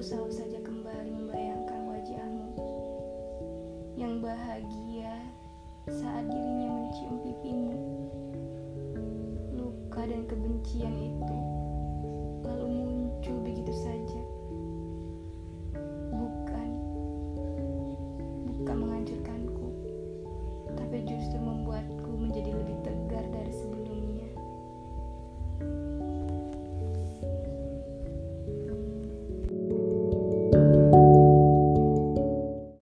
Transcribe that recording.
aku selalu saja kembali membayangkan wajahmu yang bahagia saat dirinya mencium pipimu. Luka dan kebencian itu